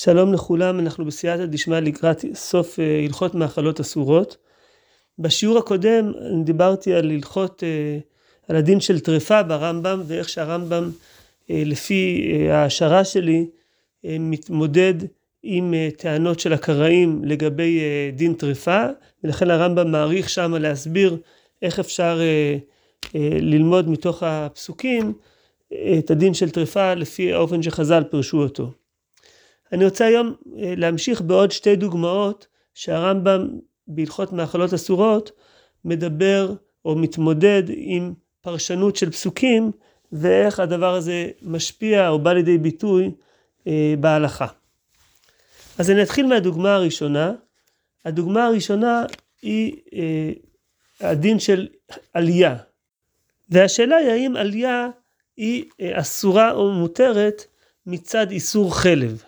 שלום לכולם, אנחנו בסייעתא דשמיא לקראת סוף אה, הלכות מאכלות אסורות. בשיעור הקודם דיברתי על הלכות, אה, על הדין של טרפה ברמב"ם ואיך שהרמב"ם אה, לפי ההשערה שלי מתמודד עם טענות של הקראים לגבי דין טרפה ולכן הרמב"ם מעריך שם להסביר איך אפשר ללמוד מתוך הפסוקים את הדין של טרפה לפי האופן שחז"ל פירשו אותו. אני רוצה היום אה, להמשיך בעוד שתי דוגמאות שהרמב"ם בהלכות מאכלות אסורות מדבר או מתמודד עם פרשנות של פסוקים ואיך הדבר הזה משפיע או בא לידי ביטוי אה, בהלכה. אז אני אתחיל מהדוגמה הראשונה. הדוגמה הראשונה היא אה, הדין של עלייה. והשאלה היא האם עלייה היא אסורה או מותרת מצד איסור חלב.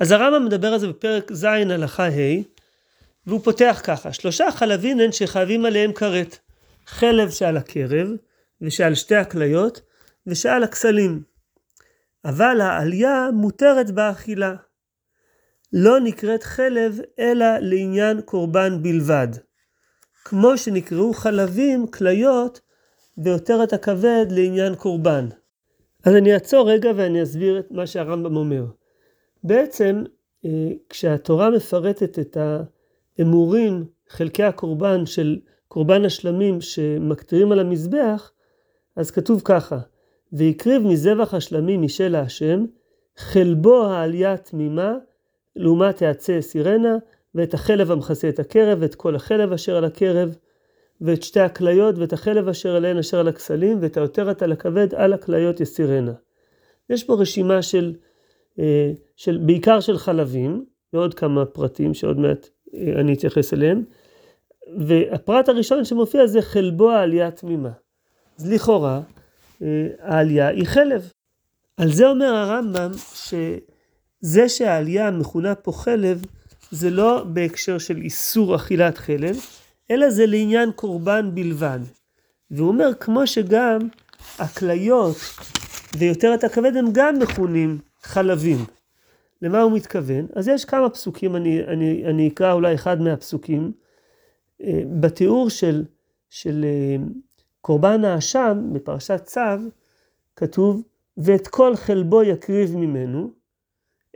אז הרמב"ם מדבר על זה בפרק ז' הלכה ה', והוא פותח ככה, שלושה חלבים הן שחייבים עליהם כרת, חלב שעל הקרב, ושעל שתי הכליות, ושעל הכסלים. אבל העלייה מותרת באכילה. לא נקראת חלב אלא לעניין קורבן בלבד. כמו שנקראו חלבים, כליות, ויותר את הכבד לעניין קורבן. אז אני אעצור רגע ואני אסביר את מה שהרמב"ם אומר. בעצם אה, כשהתורה מפרטת את האמורים, חלקי הקורבן של קורבן השלמים שמקטירים על המזבח, אז כתוב ככה, והקריב מזבח השלמים משל השם, חלבו העלייה תמימה, לעומת העצי סירנה, ואת החלב המכסה את הקרב, ואת כל החלב אשר על הקרב, ואת שתי הכליות, ואת החלב אשר עליהן אשר על הכסלים, ואת היותרת על הכבד על הכליות יסירנה. יש פה רשימה של של, בעיקר של חלבים, ועוד כמה פרטים שעוד מעט אה, אני אתייחס אליהם. והפרט הראשון שמופיע זה חלבו העלייה תמימה. אז לכאורה, אה, העלייה היא חלב. על זה אומר הרמב"ם שזה שהעלייה מכונה פה חלב, זה לא בהקשר של איסור אכילת חלב, אלא זה לעניין קורבן בלבד. והוא אומר, כמו שגם הכליות ויותר את הכבד הם גם מכונים חלבים. למה הוא מתכוון? אז יש כמה פסוקים, אני, אני, אני אקרא אולי אחד מהפסוקים. אה, בתיאור של, של אה, קורבן האשם בפרשת צו, כתוב, ואת כל חלבו יקריב ממנו,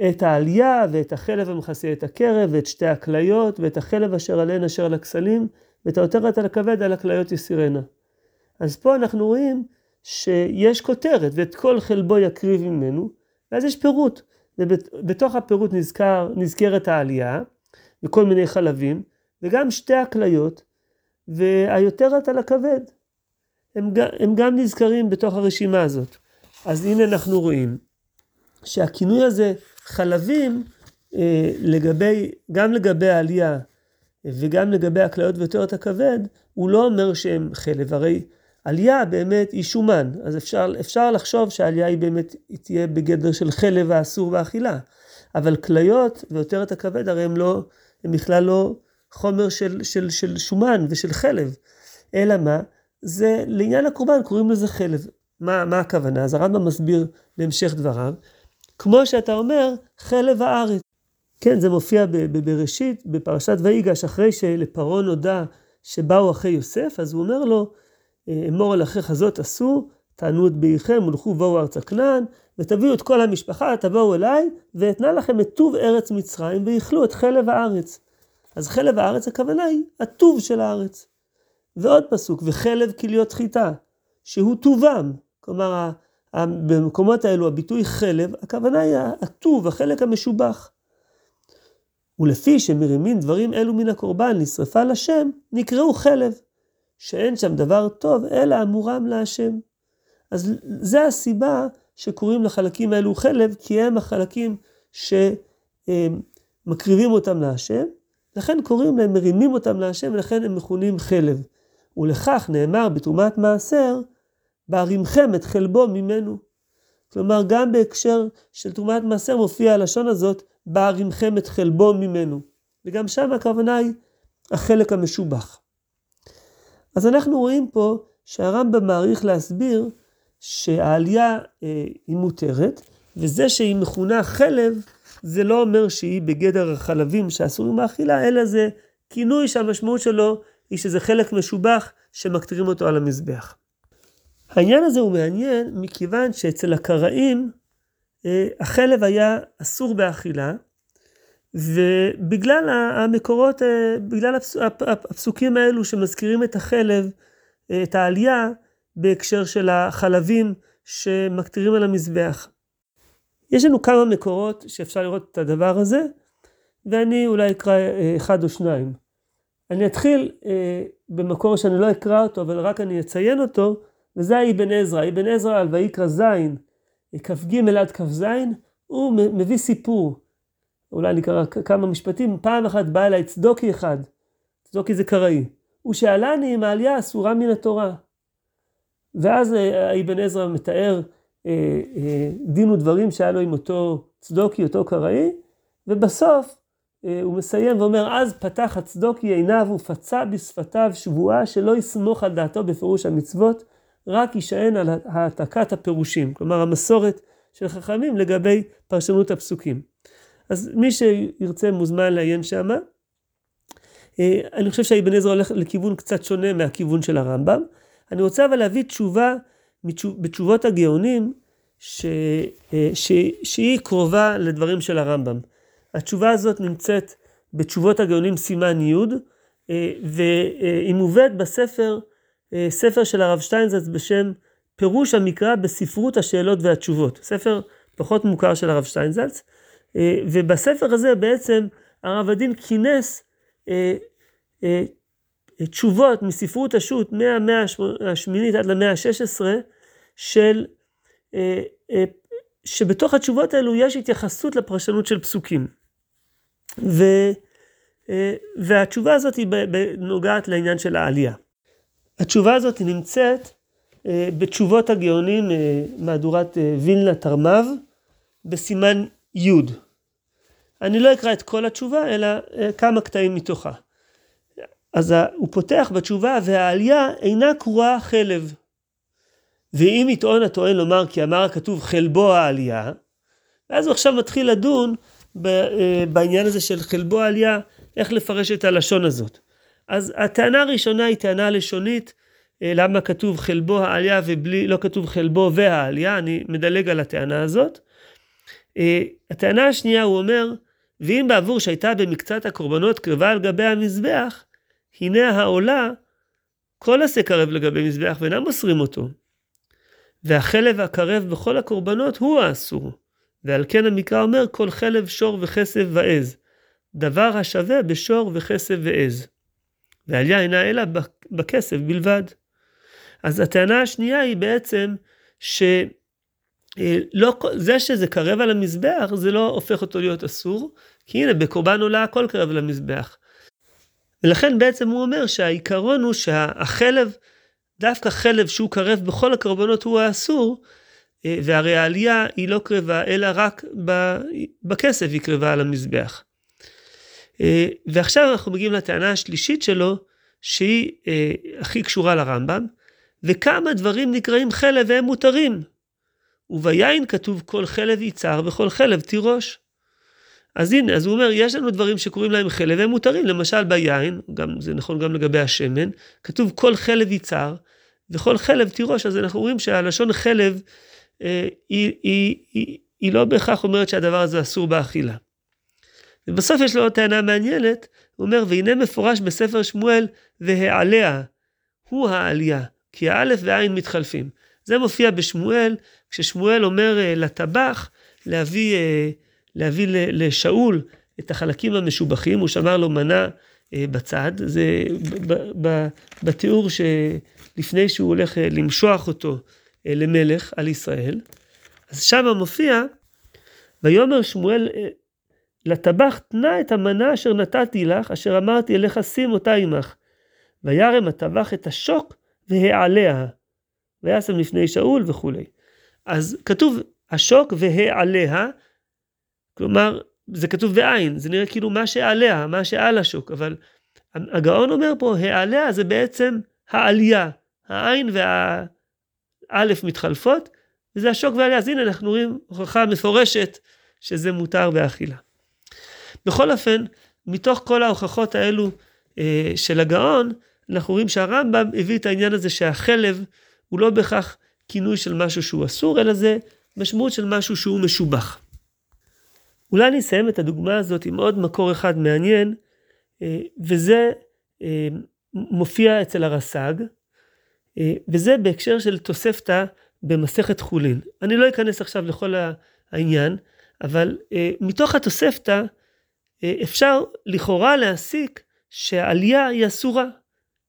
את העלייה ואת החלב המכסה את הקרב, ואת שתי הכליות, ואת החלב אשר עליהן אשר על הכסלים, ואת העותרת על הכבד על הכליות יסירנה. אז פה אנחנו רואים שיש כותרת, ואת כל חלבו יקריב ממנו, ואז יש פירוט, ובתוך הפירוט נזכר, נזכרת העלייה, וכל מיני חלבים, וגם שתי הכליות, והיותרת על הכבד. הם, הם גם נזכרים בתוך הרשימה הזאת. אז הנה אנחנו רואים שהכינוי הזה, חלבים, אה, לגבי, גם לגבי העלייה וגם לגבי הכליות ויותרת הכבד, הוא לא אומר שהם חלב, הרי עלייה באמת היא שומן, אז אפשר, אפשר לחשוב שהעלייה היא באמת היא תהיה בגדר של חלב האסור באכילה, אבל כליות ויותר את הכבד הרי הם לא, הם בכלל לא חומר של, של, של שומן ושל חלב, אלא מה? זה לעניין הקורבן קוראים לזה חלב. מה, מה הכוונה? אז הרמב"ם מסביר בהמשך דבריו, כמו שאתה אומר, חלב הארץ. כן, זה מופיע בבראשית, בפרשת ויגש, אחרי שלפרעה נודע שבאו אחרי יוסף, אז הוא אומר לו, אמור על אחיך זאת עשו, תענו את בעיכם, הולכו ובואו ארצה כנען, ותביאו את כל המשפחה, תבואו אליי, ואתנה לכם את טוב ארץ מצרים, ויאכלו את חלב הארץ. אז חלב הארץ הכוונה היא הטוב של הארץ. ועוד פסוק, וחלב כליות חיטה, שהוא טובם. כלומר, במקומות האלו הביטוי חלב, הכוונה היא הטוב, החלק המשובח. ולפי שמרימים דברים אלו מן הקורבן לשרפה לשם, נקראו חלב. שאין שם דבר טוב, אלא אמורם להשם. אז זה הסיבה שקוראים לחלקים האלו חלב, כי הם החלקים שמקריבים אותם להשם, לכן קוראים להם, מרימים אותם להשם, ולכן הם מכונים חלב. ולכך נאמר בתרומת מעשר, בהרימכם את חלבו ממנו. כלומר, גם בהקשר של תרומת מעשר מופיע הלשון הזאת, בהרימכם את חלבו ממנו. וגם שם הכוונה היא החלק המשובח. אז אנחנו רואים פה שהרמב"ם מעריך להסביר שהעלייה אה, היא מותרת, וזה שהיא מכונה חלב, זה לא אומר שהיא בגדר החלבים שאסורים מאכילה, אלא זה כינוי שהמשמעות שלו היא שזה חלק משובח שמקטירים אותו על המזבח. העניין הזה הוא מעניין מכיוון שאצל הקראים אה, החלב היה אסור באכילה, ובגלל המקורות, אה, בגלל הפסוקים האלו שמזכירים את החלב, אה, את העלייה בהקשר של החלבים שמקטירים על המזבח. יש לנו כמה מקורות שאפשר לראות את הדבר הזה, ואני אולי אקרא אחד או שניים. אני אתחיל במקור שאני לא אקרא אותו, אבל רק אני אציין אותו, וזה אבן עזרא. אבן עזרא על ויקרא ז', כ"ג עד כ"ז, הוא מביא סיפור. אולי אני אקרא כמה משפטים. פעם אחת בא אליי צדוקי אחד, צדוקי זה קראי, הוא שאלני אם העלייה אסורה מן התורה. ואז אה, אבן עזרא מתאר אה, אה, דין ודברים שהיה לו עם אותו צדוקי, אותו קראי, ובסוף אה, הוא מסיים ואומר, אז פתח הצדוקי עיניו ופצע בשפתיו שבועה שלא יסמוך על דעתו בפירוש המצוות, רק יישען על העתקת הפירושים, כלומר המסורת של חכמים לגבי פרשנות הפסוקים. אז מי שירצה מוזמן לעיין שמה. אה, אני חושב שהאבן עזרא הולך לכיוון קצת שונה מהכיוון של הרמב"ם. אני רוצה אבל להביא תשובה בתשובות הגאונים ש, אה, ש, שהיא קרובה לדברים של הרמב"ם. התשובה הזאת נמצאת בתשובות הגאונים סימן י' אה, והיא מובאת בספר ספר של הרב שטיינזרץ בשם פירוש המקרא בספרות השאלות והתשובות. ספר פחות מוכר של הרב שטיינזלץ, ובספר הזה בעצם הרב הדין כינס אה, תשובות מספרות השו"ת מהמאה השמינית עד למאה ה-16 של, שבתוך התשובות האלו יש התייחסות לפרשנות של פסוקים. ו, והתשובה הזאת היא נוגעת לעניין של העלייה. התשובה הזאת נמצאת אה, בתשובות הגאונים, אה, מהדורת אה, וילנה תרמ"ב, בסימן י'. אני לא אקרא את כל התשובה, אלא כמה קטעים מתוכה. אז הוא פותח בתשובה, והעלייה אינה קרואה חלב. ואם יטעון הטוען לומר כי אמר הכתוב חלבו העלייה, ואז הוא עכשיו מתחיל לדון בעניין הזה של חלבו העלייה, איך לפרש את הלשון הזאת. אז הטענה הראשונה היא טענה לשונית, אה, למה כתוב חלבו העלייה ובלי, לא כתוב חלבו והעלייה, אני מדלג על הטענה הזאת. אה, הטענה השנייה הוא אומר, ואם בעבור שהייתה במקצת הקורבנות קרבה על גבי המזבח, הנה העולה כל עשה קרב לגבי מזבח ואינם מוסרים אותו. והחלב הקרב בכל הקורבנות הוא האסור. ועל כן המקרא אומר כל חלב שור וכסף ועז. דבר השווה בשור וכסף ועז. ועלייה אינה אלא בכסף בלבד. אז הטענה השנייה היא בעצם שלא, זה שזה קרב על המזבח, זה לא הופך אותו להיות אסור, כי הנה בקורבן עולה הכל קרב על המזבח. ולכן בעצם הוא אומר שהעיקרון הוא שהחלב, דווקא חלב שהוא קרב בכל הקרבנות הוא האסור, והרי העלייה היא לא קרבה, אלא רק בכסף היא קרבה על המזבח. ועכשיו אנחנו מגיעים לטענה השלישית שלו, שהיא אה, הכי קשורה לרמב"ם, וכמה דברים נקראים חלב והם מותרים. וביין כתוב כל חלב יצהר וכל חלב תירוש. אז הנה, אז הוא אומר, יש לנו דברים שקוראים להם חלב והם מותרים, למשל ביין, גם, זה נכון גם לגבי השמן, כתוב כל חלב יצהר וכל חלב תירוש, אז אנחנו רואים שהלשון חלב אה, היא, היא, היא, היא לא בהכרח אומרת שהדבר הזה אסור באכילה. ובסוף יש לו עוד טענה מעניינת, הוא אומר, והנה מפורש בספר שמואל, והעליה, הוא העלייה, כי האלף והעין מתחלפים. זה מופיע בשמואל, כששמואל אומר אה, לטבח להביא, אה, להביא לשאול את החלקים המשובחים, הוא שמר לו מנה אה, בצד, זה בתיאור שלפני שהוא הולך למשוח אותו למלך על ישראל. אז שם מופיע, ויאמר שמואל לטבח תנה את המנה אשר נתתי לך, אשר אמרתי אליך שים אותה עמך. וירם הטבח את השוק והעליה. וישם לפני שאול וכולי. אז כתוב השוק והעליה, כלומר, זה כתוב בעין, זה נראה כאילו מה שעליה, מה שעל השוק, אבל הגאון אומר פה, העליה זה בעצם העלייה, העין והאלף מתחלפות, וזה השוק והעלייה. אז הנה אנחנו רואים הוכחה מפורשת שזה מותר באכילה. בכל אופן, מתוך כל ההוכחות האלו אה, של הגאון, אנחנו רואים שהרמב"ם הביא את העניין הזה שהחלב הוא לא בהכרח כינוי של משהו שהוא אסור, אלא זה משמעות של משהו שהוא משובח. אולי אני אסיים את הדוגמה הזאת עם עוד מקור אחד מעניין, אה, וזה אה, מופיע אצל הרס"ג, אה, וזה בהקשר של תוספתא במסכת חולין. אני לא אכנס עכשיו לכל העניין, אבל מתוך התוספתא אפשר לכאורה להסיק שהעלייה היא אסורה.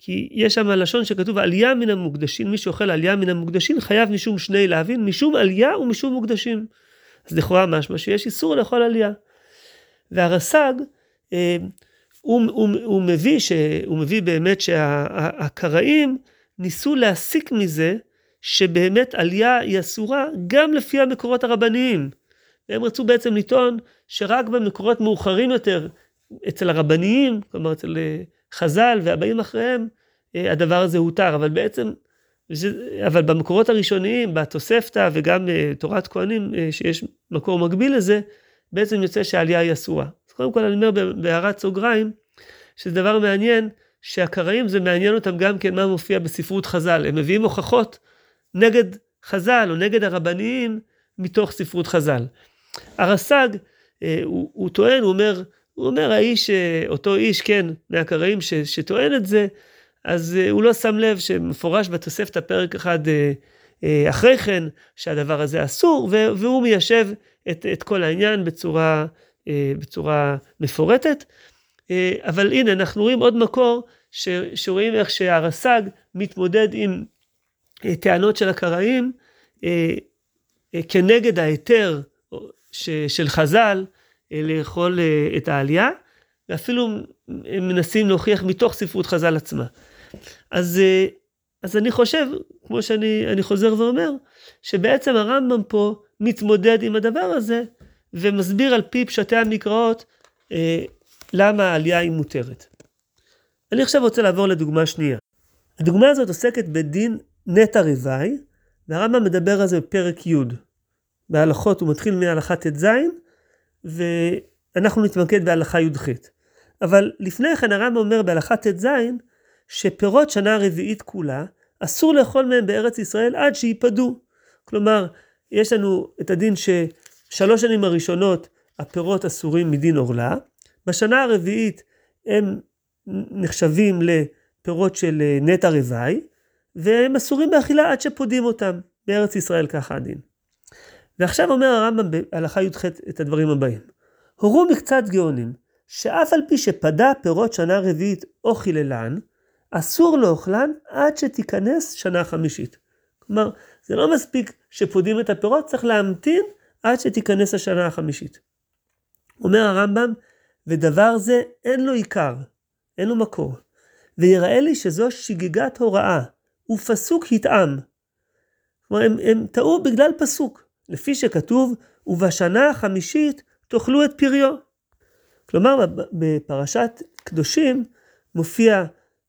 כי יש שם לשון שכתוב עלייה מן המוקדשים, מי שאוכל עלייה מן המוקדשים חייב משום שני להבין, משום עלייה ומשום מוקדשים. אז לכאורה משמע שיש איסור לאכול עלייה. והרס"ג, אה, הוא, הוא, הוא, מביא ש, הוא מביא באמת שהקראים ניסו להסיק מזה שבאמת עלייה היא אסורה גם לפי המקורות הרבניים. והם רצו בעצם לטעון שרק במקורות מאוחרים יותר, אצל הרבניים, כלומר אצל אה, חז"ל והבאים אחריהם, אה, הדבר הזה הותר, אבל בעצם, אבל במקורות הראשוניים, בתוספתא וגם אה, תורת כהנים, שיש מקור מקביל לזה, בעצם יוצא שהעלייה היא אסורה. אז קודם כל אני אומר בהערת סוגריים, שזה דבר מעניין, שהקראים זה מעניין אותם גם כן מה מופיע בספרות חז"ל. הם מביאים הוכחות נגד חז"ל או נגד הרבניים מתוך ספרות חז"ל. הרס"ג, הוא, הוא טוען, הוא אומר, הוא אומר, האיש, אותו איש, כן, מהקראים ש, שטוען את זה, אז uh, הוא לא שם לב שמפורש בתוספתא פרק אחד uh, אחרי כן, שהדבר הזה אסור, והוא מיישב את, את כל העניין בצורה, בצורה מפורטת. אבל הנה, אנחנו רואים עוד מקור, ש, שרואים איך שהרס"ג מתמודד עם טענות של הקראים כנגד ההיתר של חז"ל, אה, לאכול אה, את העלייה, ואפילו הם מנסים להוכיח מתוך ספרות חז"ל עצמה. אז, אה, אז אני חושב, כמו שאני חוזר ואומר, שבעצם הרמב"ם פה מתמודד עם הדבר הזה, ומסביר על פי פשטי המקראות אה, למה העלייה היא מותרת. אני עכשיו רוצה לעבור לדוגמה שנייה. הדוגמה הזאת עוסקת בדין נטע ריבאי, והרמב"ם מדבר על זה בפרק י'. בהלכות הוא מתחיל מהלכה ט"ז, ואנחנו נתמקד בהלכה י"ח. אבל לפני כן הרמב"ם אומר בהלכה ט"ז, שפירות שנה רביעית כולה, אסור לאכול מהם בארץ ישראל עד שייפדו. כלומר, יש לנו את הדין ששלוש שנים הראשונות הפירות אסורים מדין עורלה, בשנה הרביעית הם נחשבים לפירות של אה, נטע רוואי, והם אסורים באכילה עד שפודים אותם. בארץ ישראל ככה הדין. ועכשיו אומר הרמב"ם בהלכה י"ח את הדברים הבאים. הורו מקצת גאונים, שאף על פי שפדה פירות שנה רביעית או חיללן, אסור לאוכלן עד שתיכנס שנה חמישית. כלומר, זה לא מספיק שפודים את הפירות, צריך להמתין עד שתיכנס השנה החמישית. אומר הרמב"ם, ודבר זה אין לו עיקר, אין לו מקור. ויראה לי שזו שגיגת הוראה, ופסוק התאם. כלומר, הם, הם טעו בגלל פסוק. לפי שכתוב, ובשנה החמישית תאכלו את פריו. כלומר, בפרשת קדושים מופיע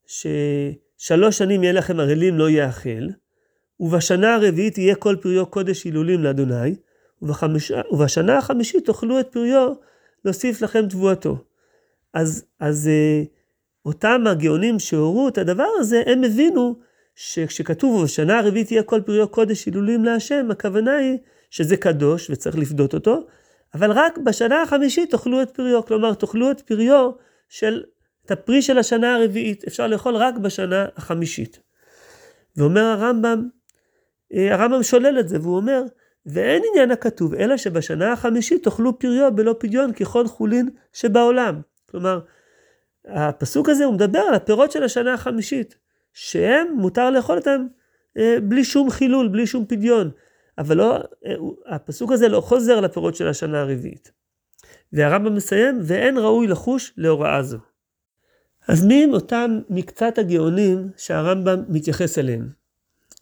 ששלוש שנים יהיה לכם ערלים לא יאכל, ובשנה הרביעית יהיה כל פריו קודש הילולים לאדוני, ובחמיש... ובשנה החמישית תאכלו את פריו להוסיף לכם תבואתו. אז, אז אה, אותם הגאונים שהורו את הדבר הזה, הם הבינו שכשכתוב ובשנה הרביעית יהיה כל פריו קודש הילולים להשם, הכוונה היא שזה קדוש וצריך לפדות אותו, אבל רק בשנה החמישית תאכלו את פריו, כלומר תאכלו את פריו של, את הפרי של השנה הרביעית, אפשר לאכול רק בשנה החמישית. ואומר הרמב"ם, אה, הרמב"ם שולל את זה, והוא אומר, ואין עניין הכתוב, אלא שבשנה החמישית תאכלו פריו בלא פדיון ככל חולין שבעולם. כלומר, הפסוק הזה הוא מדבר על הפירות של השנה החמישית, שהם מותר לאכול אותם אה, בלי שום חילול, בלי שום פדיון. אבל לא, הפסוק הזה לא חוזר לפירות של השנה הרביעית. והרמב"ם מסיים, ואין ראוי לחוש להוראה זו. אז מי הם אותם מקצת הגאונים שהרמב"ם מתייחס אליהם?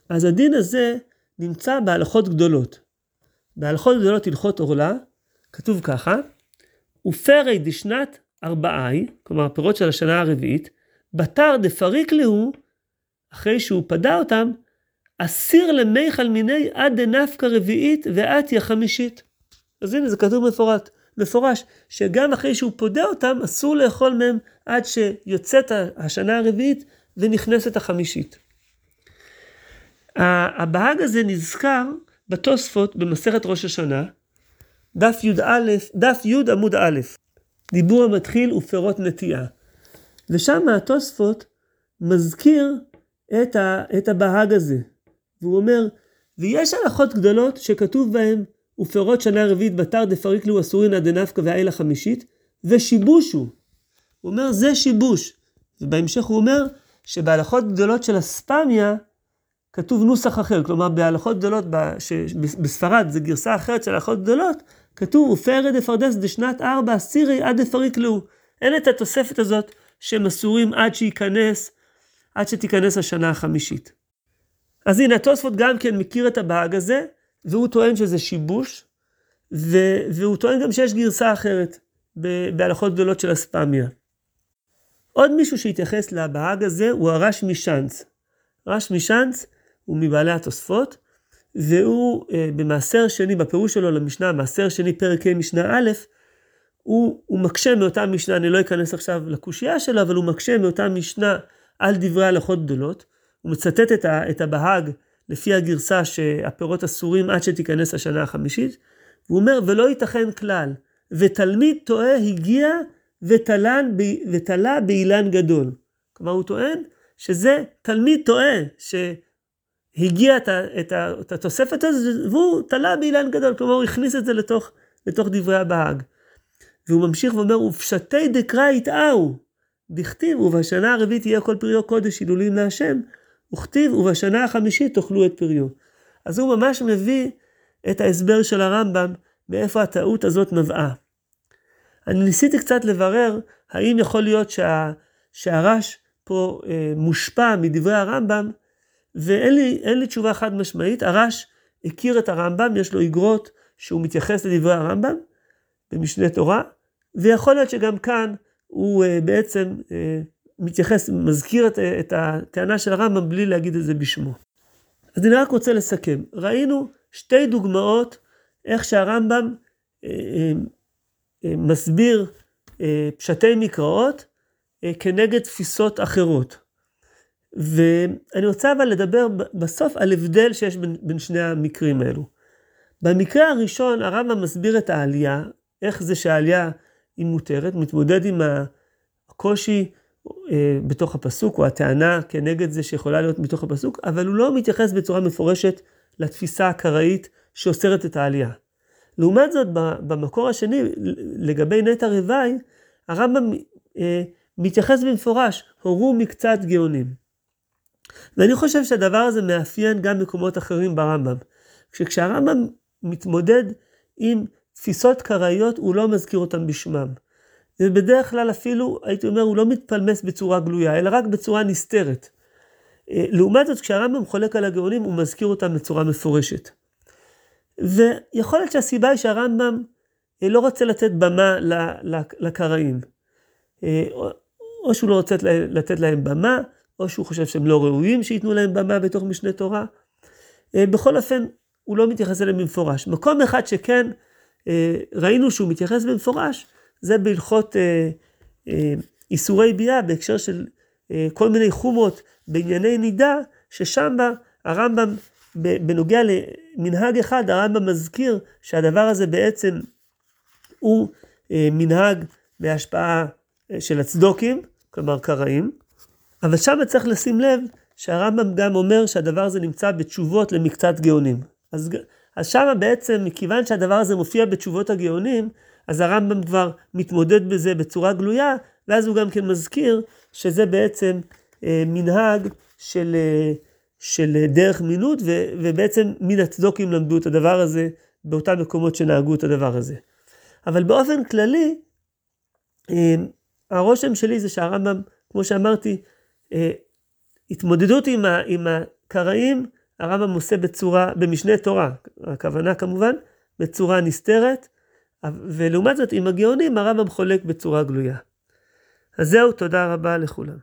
אז הדין הזה נמצא בהלכות גדולות. בהלכות גדולות הלכות עורלה, כתוב ככה, ופרי דשנת ארבעי, כלומר הפירות של השנה הרביעית, בתר דפריק להו, אחרי שהוא פדה אותם, אסיר למיכל מיני עד דנפקא רביעית ואתיה חמישית. אז הנה זה כתוב מפורט, מפורש, שגם אחרי שהוא פודה אותם, אסור לאכול מהם עד שיוצאת השנה הרביעית ונכנסת החמישית. הבהג הזה נזכר בתוספות במסכת ראש השנה, דף י"א, דף י' עמוד א', דיבור המתחיל ופירות נטיעה. ושם התוספות מזכיר את, ה, את הבהג הזה. והוא אומר, ויש הלכות גדולות שכתוב בהן, ופירות שנה רביעית בתר דפריק לו אסורין דנפקא והאל החמישית, ושיבושו. הוא אומר, זה שיבוש. ובהמשך הוא אומר, שבהלכות גדולות של אספמיה, כתוב נוסח אחר, כלומר בהלכות גדולות, בספרד זה גרסה אחרת של הלכות גדולות, כתוב ופרד דפרדס דשנת ארבע סירי עד דפריק לו. אין את התוספת הזאת שהם אסורים עד שייכנס, עד שתיכנס השנה החמישית. אז הנה התוספות גם כן מכיר את הבהג הזה, והוא טוען שזה שיבוש, ו- והוא טוען גם שיש גרסה אחרת בהלכות גדולות של אספמיה. עוד מישהו שהתייחס לבהג הזה הוא הרש משאנץ. רש משאנץ הוא מבעלי התוספות, והוא אה, במעשר שני, בפירוש שלו למשנה, מעשר שני פרק ה' משנה א', הוא, הוא מקשה מאותה משנה, אני לא אכנס עכשיו לקושייה שלו, אבל הוא מקשה מאותה משנה על דברי הלכות גדולות. הוא מצטט את, ה, את הבהג לפי הגרסה שהפירות אסורים עד שתיכנס השנה החמישית. והוא אומר, ולא ייתכן כלל, ותלמיד טועה הגיע ותלן, ותלה באילן גדול. כלומר, הוא טוען שזה תלמיד טועה, שהגיע את, ה, את, ה, את התוספת הזאת, והוא תלה באילן גדול, כלומר, הוא הכניס את זה לתוך, לתוך דברי הבהג. והוא ממשיך ואומר, ופשטי דקרא יטעהו, דכתיב, ובשנה הרביעית יהיה כל פריו קודש הילולים להשם, וכתיב, ובשנה החמישית תאכלו את פריו. אז הוא ממש מביא את ההסבר של הרמב"ם, מאיפה הטעות הזאת נבעה. אני ניסיתי קצת לברר, האם יכול להיות שה, שהרש פה אה, מושפע מדברי הרמב"ם, ואין לי, לי תשובה חד משמעית. הרש הכיר את הרמב"ם, יש לו איגרות שהוא מתייחס לדברי הרמב"ם במשנה תורה, ויכול להיות שגם כאן הוא uh, בעצם uh, מתייחס, מזכיר את, את הטענה של הרמב"ם בלי להגיד את זה בשמו. אז אני רק רוצה לסכם. ראינו שתי דוגמאות איך שהרמב"ם uh, uh, uh, מסביר uh, פשטי מקראות uh, כנגד תפיסות אחרות. ואני רוצה אבל לדבר בסוף על הבדל שיש בין, בין שני המקרים האלו. במקרה הראשון הרמב"ם מסביר את העלייה, איך זה שהעלייה היא מותרת, מתמודד עם הקושי אה, בתוך הפסוק, או הטענה כנגד זה שיכולה להיות מתוך הפסוק, אבל הוא לא מתייחס בצורה מפורשת לתפיסה הקראית שאוסרת את העלייה. לעומת זאת, במקור השני, לגבי נטע רוואי, הרמב"ם אה, מתייחס במפורש, הורו מקצת גאונים. ואני חושב שהדבר הזה מאפיין גם מקומות אחרים ברמב"ם. כשהרמב"ם מתמודד עם תפיסות קראיות, הוא לא מזכיר אותן בשמם. ובדרך כלל אפילו, הייתי אומר, הוא לא מתפלמס בצורה גלויה, אלא רק בצורה נסתרת. אה, לעומת זאת, כשהרמב"ם חולק על הגאונים, הוא מזכיר אותם בצורה מפורשת. ויכול להיות שהסיבה היא שהרמב"ם אה, לא רוצה לתת במה לקראים. אה, או שהוא לא רוצה לתת להם במה, או שהוא חושב שהם לא ראויים שייתנו להם במה בתוך משנה תורה. בכל אופן, הוא לא מתייחס אליהם במפורש. מקום אחד שכן ראינו שהוא מתייחס במפורש, זה בהלכות אה, אה, איסורי ביאה בהקשר של כל מיני חומות בענייני נידה, ששם הרמב"ם, בנוגע למנהג אחד, הרמב"ם מזכיר שהדבר הזה בעצם הוא מנהג בהשפעה של הצדוקים, כלומר קראים, אבל שם צריך לשים לב שהרמב"ם גם אומר שהדבר הזה נמצא בתשובות למקצת גאונים. אז אז שם בעצם, מכיוון שהדבר הזה מופיע בתשובות הגאונים, אז הרמב"ם כבר מתמודד בזה בצורה גלויה, ואז הוא גם כן מזכיר שזה בעצם אה, מנהג של, אה, של דרך מינות, ו, ובעצם מן הצדוקים למדו את הדבר הזה באותם מקומות שנהגו את הדבר הזה. אבל באופן כללי, אה, הרושם שלי זה שהרמב"ם, כמו שאמרתי, אה, התמודדות עם, ה, עם הקראים, הרמב"ם עושה בצורה, במשנה תורה, הכוונה כמובן, בצורה נסתרת, ולעומת זאת עם הגאונים הרמב"ם חולק בצורה גלויה. אז זהו, תודה רבה לכולם.